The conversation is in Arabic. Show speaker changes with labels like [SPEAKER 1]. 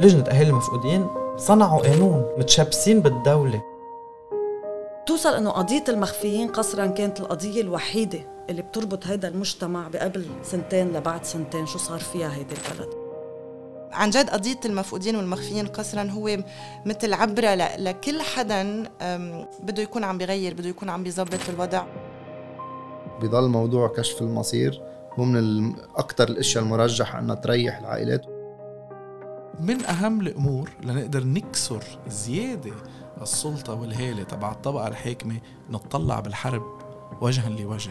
[SPEAKER 1] لجنة أهالي المفقودين صنعوا قانون متشبسين بالدولة.
[SPEAKER 2] توصل إنه قضية المخفيين قصرا كانت القضية الوحيدة اللي بتربط هيدا المجتمع بقبل سنتين لبعد سنتين شو صار فيها هيدي البلد.
[SPEAKER 3] عن جد قضية المفقودين والمخفيين قسرا هو مثل عبرة لكل حدا بده يكون عم بيغير بده يكون عم بيظبط الوضع.
[SPEAKER 4] بضل موضوع كشف المصير هو من أكثر الأشياء المرجحة أنها تريح العائلات.
[SPEAKER 5] من أهم الأمور لنقدر نكسر زيادة السلطة والهالة تبع الطبقة الحاكمة نتطلع بالحرب وجها لوجه.